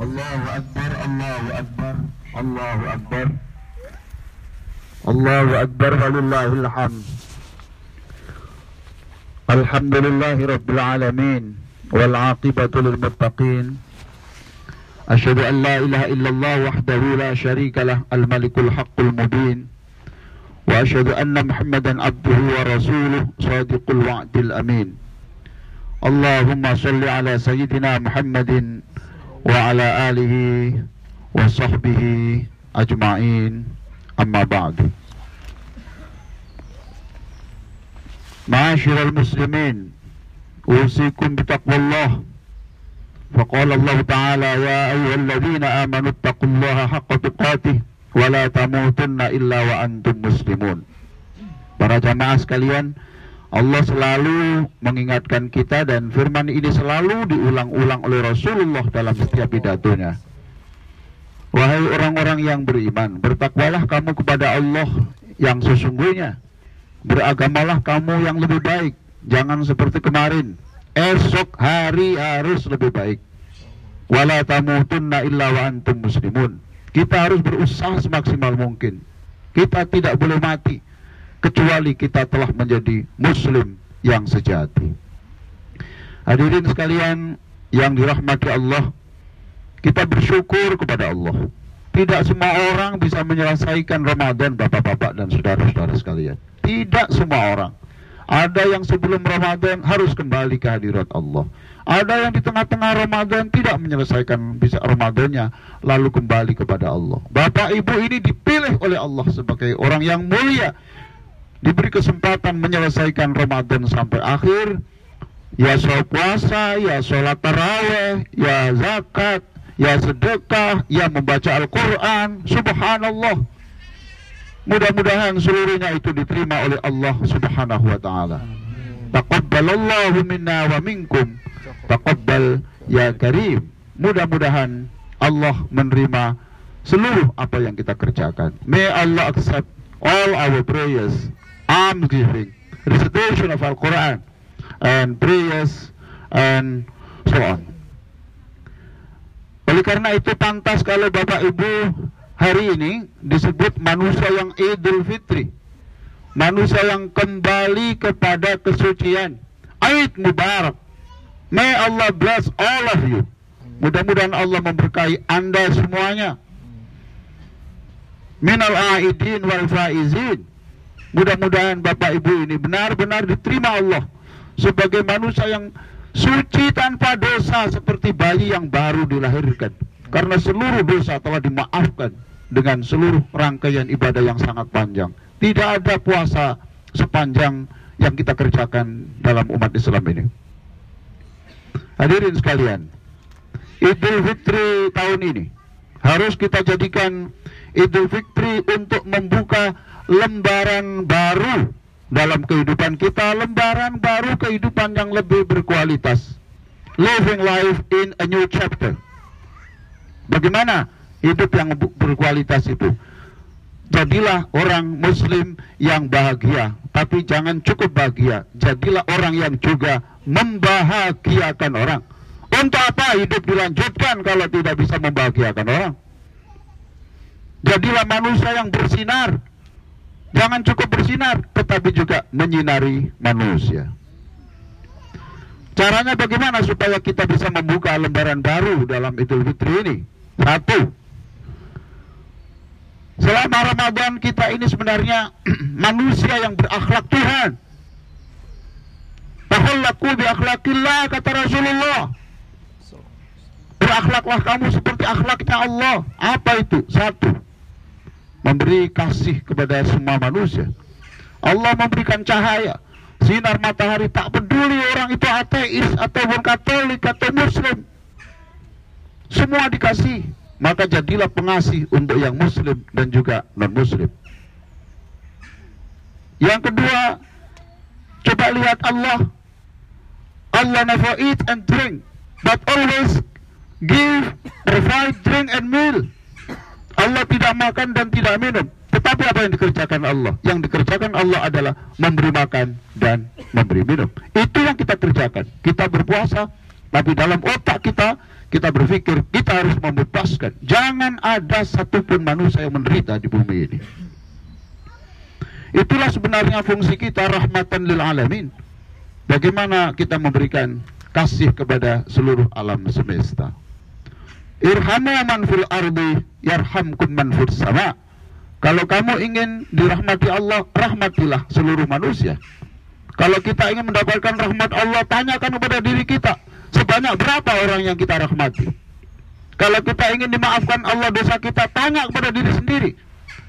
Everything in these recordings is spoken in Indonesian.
Allahu Akbar, Allahu Akbar, Allahu Akbar. Allahu Akbar walillahil hamd. Alhamdulillahi rabbil alamin wal aqibatu lil muttaqin. Asyhadu an la ilaha illallah wahdahu la syarika lah al malikul haqqul mubin. Wa asyhadu anna Muhammadan abduhu wa rasuluh sadiqul wa'dil amin. Allahumma salli ala sayyidina Muhammadin wa ala alihi wa sahbihi ajma'in amma ba'du Ma'asyiral muslimin usikum bitaqwallah faqala Allah ta'ala ya ayyuhalladzina amanu taqullaha haqqa tuqatih wa la tamutunna illa wa antum muslimun Para jamaah sekalian Allah selalu mengingatkan kita dan firman ini selalu diulang-ulang oleh Rasulullah dalam setiap pidatonya. Wahai orang-orang yang beriman, bertakwalah kamu kepada Allah yang sesungguhnya. Beragamalah kamu yang lebih baik. Jangan seperti kemarin. Esok hari harus lebih baik. Wala tamutunna illa wa antum muslimun. Kita harus berusaha semaksimal mungkin. Kita tidak boleh mati kecuali kita telah menjadi muslim yang sejati. Hadirin sekalian yang dirahmati Allah, kita bersyukur kepada Allah. Tidak semua orang bisa menyelesaikan Ramadan Bapak-bapak dan saudara-saudara sekalian. Tidak semua orang. Ada yang sebelum Ramadan harus kembali ke hadirat Allah. Ada yang di tengah-tengah Ramadan tidak menyelesaikan bisa Ramadannya lalu kembali kepada Allah. Bapak Ibu ini dipilih oleh Allah sebagai orang yang mulia diberi kesempatan menyelesaikan Ramadan sampai akhir, ya sholat puasa, ya sholat taraweh, ya zakat, ya sedekah, ya membaca Al-Quran, subhanallah. Mudah-mudahan seluruhnya itu diterima oleh Allah subhanahu wa ta'ala. Taqabbalallahu minna wa minkum. Taqabbal ya karim. Mudah-mudahan Allah menerima seluruh apa yang kita kerjakan. May Allah accept all our prayers alms giving, recitation of Al-Quran, and prayers, and so on. Oleh karena itu pantas kalau Bapak Ibu hari ini disebut manusia yang Idul Fitri. Manusia yang kembali kepada kesucian. Aid Mubarak. May Allah bless all of you. Mudah-mudahan Allah memberkahi Anda semuanya. Minal aidin wal faizin. Mudah-mudahan Bapak Ibu ini benar-benar diterima Allah sebagai manusia yang suci tanpa dosa seperti bayi yang baru dilahirkan. Karena seluruh dosa telah dimaafkan dengan seluruh rangkaian ibadah yang sangat panjang. Tidak ada puasa sepanjang yang kita kerjakan dalam umat Islam ini. Hadirin sekalian, Idul Fitri tahun ini harus kita jadikan Idul Fitri untuk membuka lembaran baru dalam kehidupan kita, lembaran baru kehidupan yang lebih berkualitas. Living life in a new chapter. Bagaimana hidup yang berkualitas itu? Jadilah orang muslim yang bahagia, tapi jangan cukup bahagia. Jadilah orang yang juga membahagiakan orang. Untuk apa hidup dilanjutkan kalau tidak bisa membahagiakan orang? Jadilah manusia yang bersinar, Jangan cukup bersinar, tetapi juga menyinari manusia. Caranya bagaimana supaya kita bisa membuka lembaran baru dalam Idul Fitri ini? Satu, selama Ramadan kita ini sebenarnya manusia yang berakhlak Tuhan. Tahallaku bi akhlakillah kata Rasulullah. Berakhlaklah kamu seperti akhlaknya Allah. Apa itu? Satu, memberi kasih kepada semua manusia. Allah memberikan cahaya, sinar matahari tak peduli orang itu ateis ataupun katolik atau muslim. Semua dikasih, maka jadilah pengasih untuk yang muslim dan juga non muslim. Yang kedua, coba lihat Allah. Allah never eat and drink, but always give, provide drink and meal. Allah tidak makan dan tidak minum. Tetapi apa yang dikerjakan Allah? Yang dikerjakan Allah adalah memberi makan dan memberi minum. Itu yang kita kerjakan. Kita berpuasa, tapi dalam otak kita kita berpikir kita harus membebaskan. Jangan ada satupun manusia yang menderita di bumi ini. Itulah sebenarnya fungsi kita rahmatan lil alamin. Bagaimana kita memberikan kasih kepada seluruh alam semesta. Irhamu man fil ardi yarhamkum man fil sama. Kalau kamu ingin dirahmati Allah, rahmatilah seluruh manusia. Kalau kita ingin mendapatkan rahmat Allah, tanyakan kepada diri kita, sebanyak berapa orang yang kita rahmati. Kalau kita ingin dimaafkan Allah dosa kita, tanya kepada diri sendiri,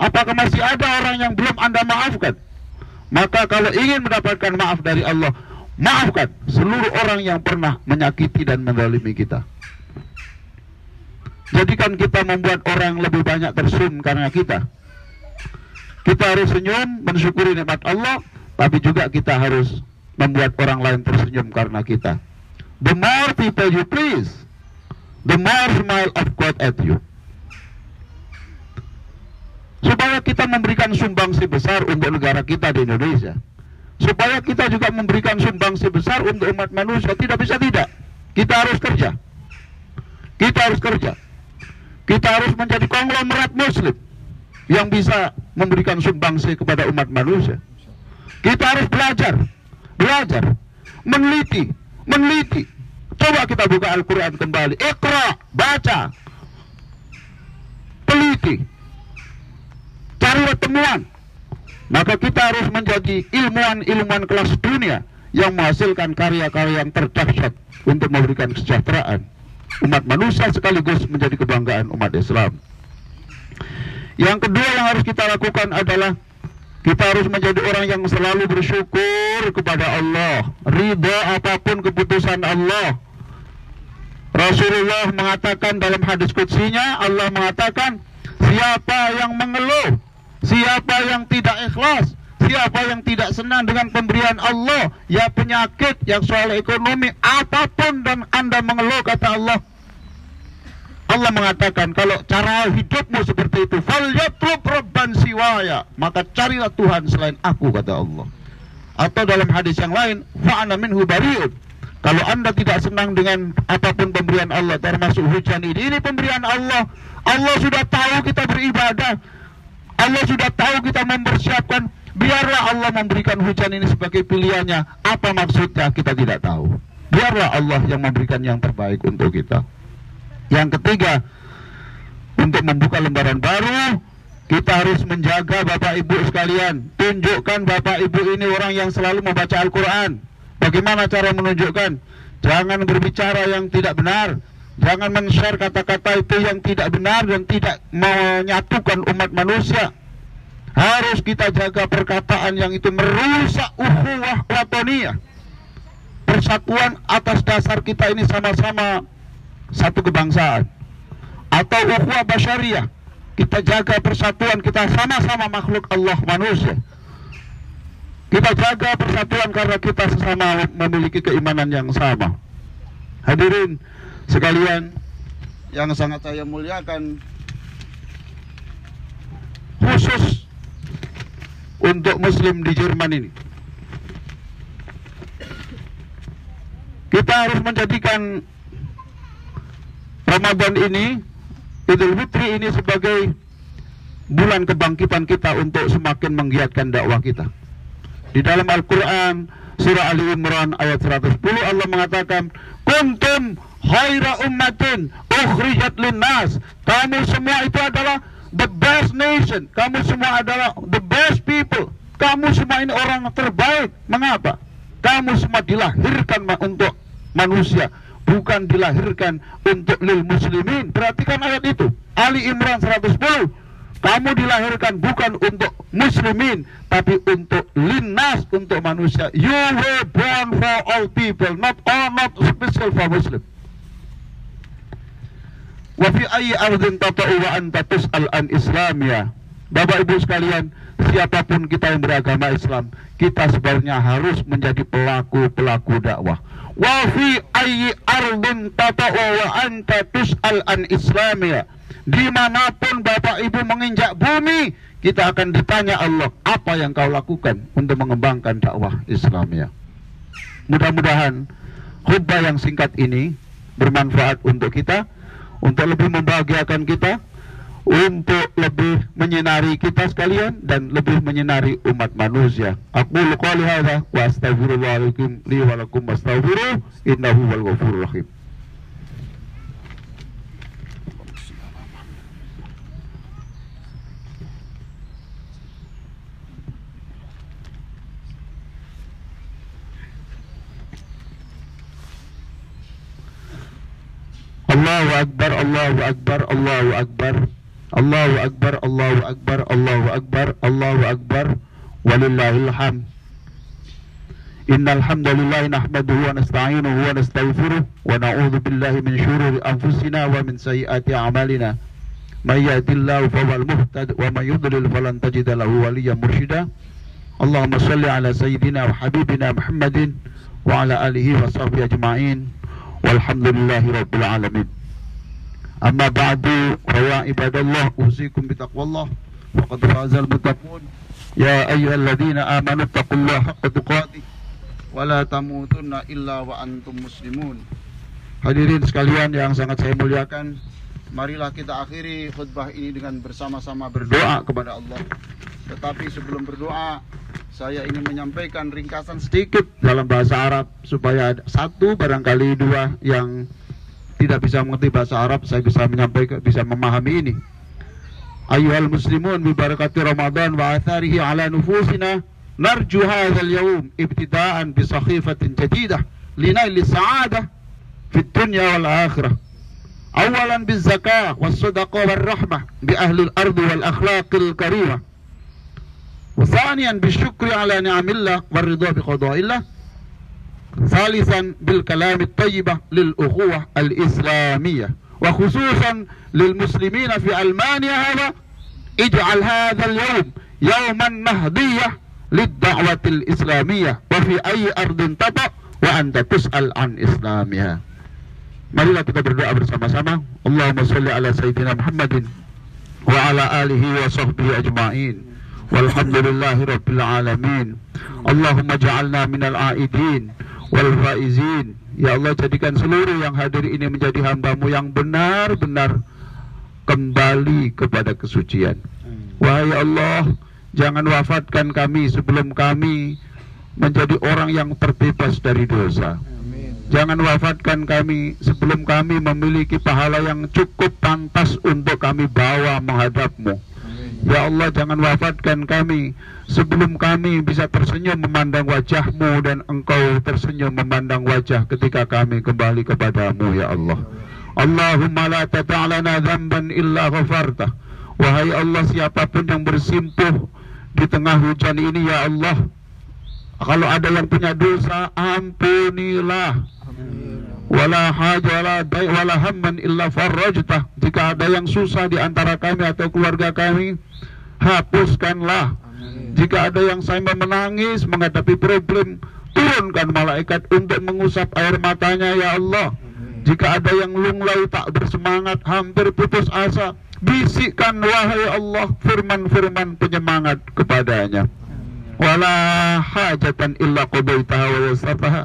apakah masih ada orang yang belum Anda maafkan? Maka kalau ingin mendapatkan maaf dari Allah, maafkan seluruh orang yang pernah menyakiti dan mendalimi kita. Jadikan kita membuat orang lebih banyak tersenyum karena kita. Kita harus senyum, mensyukuri nikmat Allah, tapi juga kita harus membuat orang lain tersenyum karena kita. The more people you please, the more smile of God at you. Supaya kita memberikan sumbangsi besar untuk negara kita di Indonesia. Supaya kita juga memberikan sumbangsi besar untuk umat manusia. Tidak bisa tidak. Kita harus kerja. Kita harus kerja. Kita harus menjadi konglomerat muslim yang bisa memberikan sumbangsi kepada umat manusia. Kita harus belajar, belajar, meneliti, meneliti. Coba kita buka Al-Quran kembali. Ikra, baca, teliti, carilah temuan. Maka kita harus menjadi ilmuwan-ilmuwan kelas dunia yang menghasilkan karya-karya yang terdahsyat untuk memberikan kesejahteraan umat manusia sekaligus menjadi kebanggaan umat Islam. Yang kedua yang harus kita lakukan adalah kita harus menjadi orang yang selalu bersyukur kepada Allah, ridha apa pun keputusan Allah. Rasulullah mengatakan dalam hadis kutsinya, Allah mengatakan, siapa yang mengeluh Siapa yang tidak ikhlas, siapa yang tidak senang dengan pemberian Allah, ya penyakit, yang soal ekonomi, apa pun dan Anda mengeluh kata Allah. Allah mengatakan kalau cara hidupmu seperti itu, fal yatlub rabban siwaya, maka carilah Tuhan selain aku kata Allah. Atau dalam hadis yang lain, fa'ana minhu. Kalau Anda tidak senang dengan apa pun pemberian Allah, termasuk hujan ini, ini pemberian Allah. Allah sudah tahu kita beribadah. Allah sudah tahu kita mempersiapkan biarlah Allah memberikan hujan ini sebagai pilihannya apa maksudnya kita tidak tahu biarlah Allah yang memberikan yang terbaik untuk kita yang ketiga untuk membuka lembaran baru kita harus menjaga Bapak Ibu sekalian tunjukkan Bapak Ibu ini orang yang selalu membaca Al-Quran bagaimana cara menunjukkan jangan berbicara yang tidak benar Jangan men-share kata-kata itu yang tidak benar dan tidak menyatukan umat manusia. Harus kita jaga perkataan yang itu merusak ukhuwah watoniyah. Persatuan atas dasar kita ini sama-sama satu kebangsaan. Atau ukhuwah basyariah. Kita jaga persatuan kita sama-sama makhluk Allah manusia. Kita jaga persatuan karena kita sesama memiliki keimanan yang sama. Hadirin, sekalian yang sangat saya muliakan khusus untuk muslim di Jerman ini kita harus menjadikan Ramadan ini Idul Fitri ini sebagai bulan kebangkitan kita untuk semakin menggiatkan dakwah kita di dalam Al-Quran surah Ali Imran ayat 110 Allah mengatakan kuntum khaira ummatin ukhrijat linnas. Kamu semua itu adalah the best nation. Kamu semua adalah the best people. Kamu semua ini orang terbaik. Mengapa? Kamu semua dilahirkan untuk manusia, bukan dilahirkan untuk lil muslimin. Perhatikan ayat itu. Ali Imran 110. Kamu dilahirkan bukan untuk muslimin, tapi untuk linnas, untuk manusia. You were born for all people, not all, not special for Muslim. Wa fi ayyi ardin tata'u wa anta tus'al an islamia. Bapak Ibu sekalian, siapa pun kita yang beragama Islam, kita sebenarnya harus menjadi pelaku-pelaku dakwah. Wa fi ayyi ardin tata'u wa anta tus'al an islamia. Di mana pun Bapak Ibu menginjak bumi, kita akan ditanya Allah, apa yang kau lakukan untuk mengembangkan dakwah Islamia. Mudah-mudahan khutbah yang singkat ini bermanfaat untuk kita, untuk lebih membahagiakan kita, untuk lebih menyinari kita sekalian dan lebih menyinari umat manusia. Aku qouli hadza wa astaghfirullahaladzim li wa lakum innahu wal ghafurur rahim. Allahu Akbar, Allahu Akbar, Allahu Akbar, Allahu Akbar, Allahu Akbar, Allahu Akbar, Allahu Akbar, walillahil hamd. Innal hamdalillah nahmaduhu wa nasta'inuhu wa nastaghfiruh wa na'udzu billahi min shururi anfusina wa min sayyiati a'malina. May yahdihillahu fahuwal muhtad wa may yudlil falan tajida lahu waliyyan mursyida. Allahumma shalli ala sayyidina wa habibina Muhammadin wa ala alihi wa rabbil alamin. Amma ba'du fa ibadallah usikum bitaqwallah faqad fazal muttaqun. Ya ayyuhalladzina amanu taqullaha haqqa tuqatih wa la tamutunna illa wa antum muslimun. Hadirin sekalian yang sangat saya muliakan, marilah kita akhiri khutbah ini dengan bersama-sama berdoa kepada Allah. Tetapi sebelum berdoa, saya ingin menyampaikan ringkasan sedikit dalam bahasa Arab supaya satu barangkali dua yang tidak bisa mengerti bahasa Arab saya bisa menyampaikan bisa memahami ini. Ayuhal muslimun bi barakati Ramadan wa atharihi ala nufusina نرجو هذا اليوم ابتداء بصحيفة جديدة لنيل السعادة في الدنيا والآخرة أولا بالزكاة والصدقة والرحمة بأهل الأرض والأخلاق الكريمة وثانيا بالشكر على نعم الله والرضا بقضاء الله ثالثا بالكلام الطيبة للأخوة الإسلامية وخصوصا للمسلمين في ألمانيا هذا. اجعل هذا اليوم يوما مهدية للدعوة الإسلامية وفي أي أرض تبقى وأنت تسأل عن إسلامها. مرينا kita berdoa bersama-sama اللهم صل على سيدنا محمد وعلى آله وصحبه أجمعين. والحمد لله رب العالمين. اللهم اجعلنا من العائدين. Wal faizin. Ya Allah jadikan seluruh yang hadir ini menjadi hambamu yang benar-benar kembali kepada kesucian. Wahai Allah, Jangan wafatkan kami sebelum kami menjadi orang yang terbebas dari dosa. Jangan wafatkan kami sebelum kami memiliki pahala yang cukup pantas untuk kami bawa menghadapmu. Ya Allah jangan wafatkan kami sebelum kami bisa tersenyum memandang wajahmu dan engkau tersenyum memandang wajah ketika kami kembali kepadamu ya Allah. Allahumma la tata'lana dhamban illa ghafartah. Wahai Allah siapa pun yang bersimpuh di tengah hujan ini ya Allah kalau ada yang punya dosa ampunilah wala dai wala hamman illa farrajtah jika ada yang susah di antara kami atau keluarga kami hapuskanlah. Jika ada yang saya menangis menghadapi problem turunkan malaikat untuk mengusap air matanya ya Allah. Jika ada yang lunglai tak bersemangat hampir putus asa bisikkan wahai Allah firman-firman penyemangat kepadanya. Wala hajatan illa qadaitaha wa yasartaha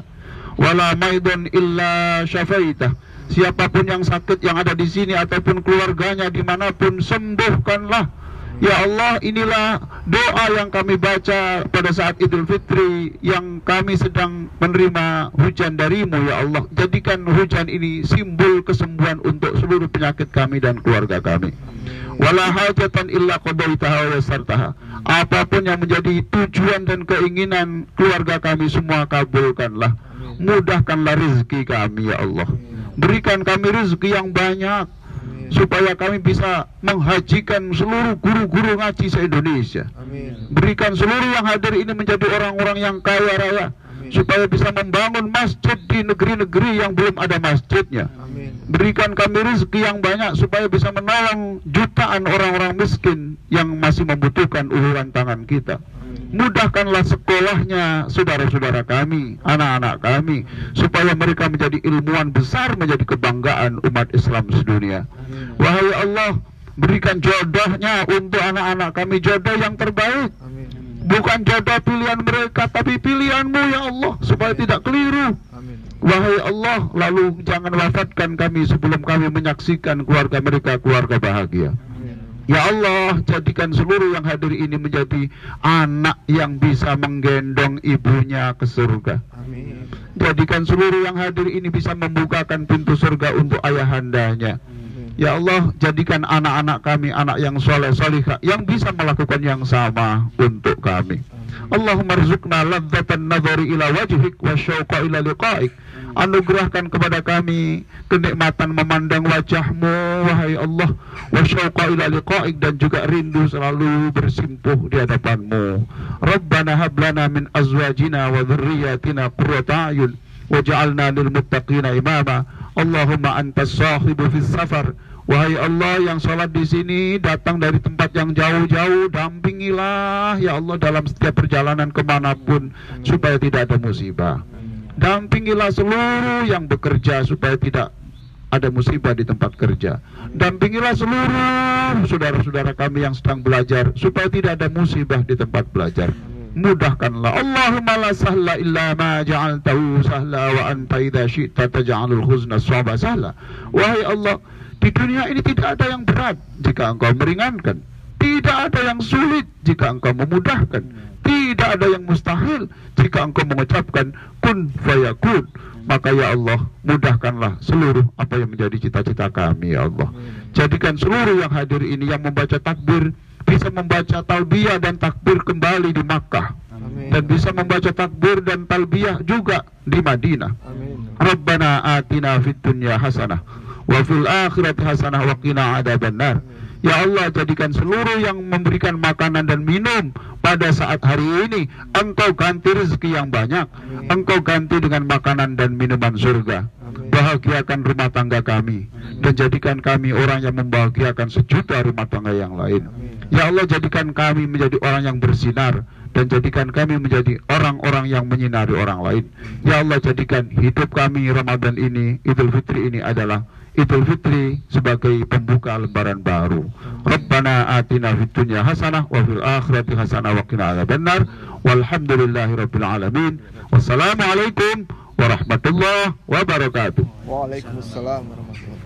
wala maidun illa syafaitah. Siapa pun yang sakit yang ada di sini ataupun keluarganya di mana pun sembuhkanlah. Ya Allah inilah doa yang kami baca pada saat Idul Fitri yang kami sedang menerima hujan darimu ya Allah. Jadikan hujan ini simbol kesembuhan untuk seluruh penyakit kami dan keluarga kami. Wala hajatan illa wa apa pun yang menjadi tujuan dan keinginan keluarga kami semua kabulkanlah mudahkanlah rezeki kami ya Allah berikan kami rezeki yang banyak supaya kami bisa menghajikan seluruh guru-guru ngaji se-Indonesia. Berikan seluruh yang hadir ini menjadi orang-orang yang kaya raya supaya bisa membangun masjid di negeri-negeri yang belum ada masjidnya. Amin. Berikan kami rezeki yang banyak supaya bisa menolong jutaan orang-orang miskin yang masih membutuhkan uluran tangan kita mudahkanlah sekolahnya saudara-saudara kami, anak-anak kami, supaya mereka menjadi ilmuwan besar, menjadi kebanggaan umat Islam sedunia. Wahai Allah, berikan jodohnya untuk anak-anak kami jodoh yang terbaik. Bukan jodoh pilihan mereka, tapi pilihanmu ya Allah, supaya tidak keliru. Wahai Allah, lalu jangan wafatkan kami sebelum kami menyaksikan keluarga mereka keluarga bahagia. Ya Allah, jadikan seluruh yang hadir ini menjadi anak yang bisa menggendong ibunya ke surga. Amin. Jadikan seluruh yang hadir ini bisa membukakan pintu surga untuk ayahandanya. Ya Allah, jadikan anak-anak kami anak yang soleh solihah yang bisa melakukan yang sama untuk kami. Allahumma rizukna ladzatan nadhari ila wajhik wa syauqa ila liqa'ik anugerahkan kepada kami kenikmatan memandang wajahmu wahai Allah. Wa ila liqa'ik dan juga rindu selalu bersimpuh di hadapanmu. Rabbana hab lana min azwajina wa dhurriyyatina qurrata a'yun waj'alna lil muttaqina imama. Allahumma antas sahibu fis safar. Wahai Allah yang sholat di sini datang dari tempat yang jauh-jauh, dampingilah ya Allah dalam setiap perjalanan ke mana pun supaya tidak ada musibah. Dampingilah seluruh yang bekerja supaya tidak ada musibah di tempat kerja. Dampingilah seluruh saudara-saudara kami yang sedang belajar supaya tidak ada musibah di tempat belajar. Mudahkanlah. Allahumma la sahla illa ma ja'altahu sahla wa anta idza syi'ta taj'alul huzna sawaba sahla. Wahai Allah, di dunia ini tidak ada yang berat jika engkau meringankan. Tidak ada yang sulit jika engkau memudahkan. Tidak ada yang mustahil jika engkau mengucapkan kun fayakun. Maka ya Allah, mudahkanlah seluruh apa yang menjadi cita-cita kami ya Allah. Jadikan seluruh yang hadir ini yang membaca takbir bisa membaca talbiyah dan takbir kembali di Makkah. Amin. Dan bisa membaca takbir dan talbiyah juga di Madinah. Amin. Rabbana atina fid dunya hasanah wa fil akhirati hasanah wa qina adzabannar. Ya Allah jadikan seluruh yang memberikan makanan dan minum pada saat hari ini Engkau ganti rezeki yang banyak. Engkau ganti dengan makanan dan minuman surga. Bahagiakan rumah tangga kami Dan jadikan kami orang yang membahagiakan sejuta rumah tangga yang lain. Ya Allah jadikan kami menjadi orang yang bersinar dan jadikan kami menjadi orang-orang yang menyinari orang lain. Ya Allah jadikan hidup kami Ramadan ini, Idul Fitri ini adalah Idul Fitri sebagai pembuka lembaran baru. Rabbana atina fid dunya hasanah wa fil akhirati hasanah wa qina adzabannar. Walhamdulillahi rabbil alamin. Wassalamualaikum warahmatullahi wabarakatuh. Waalaikumsalam warahmatullahi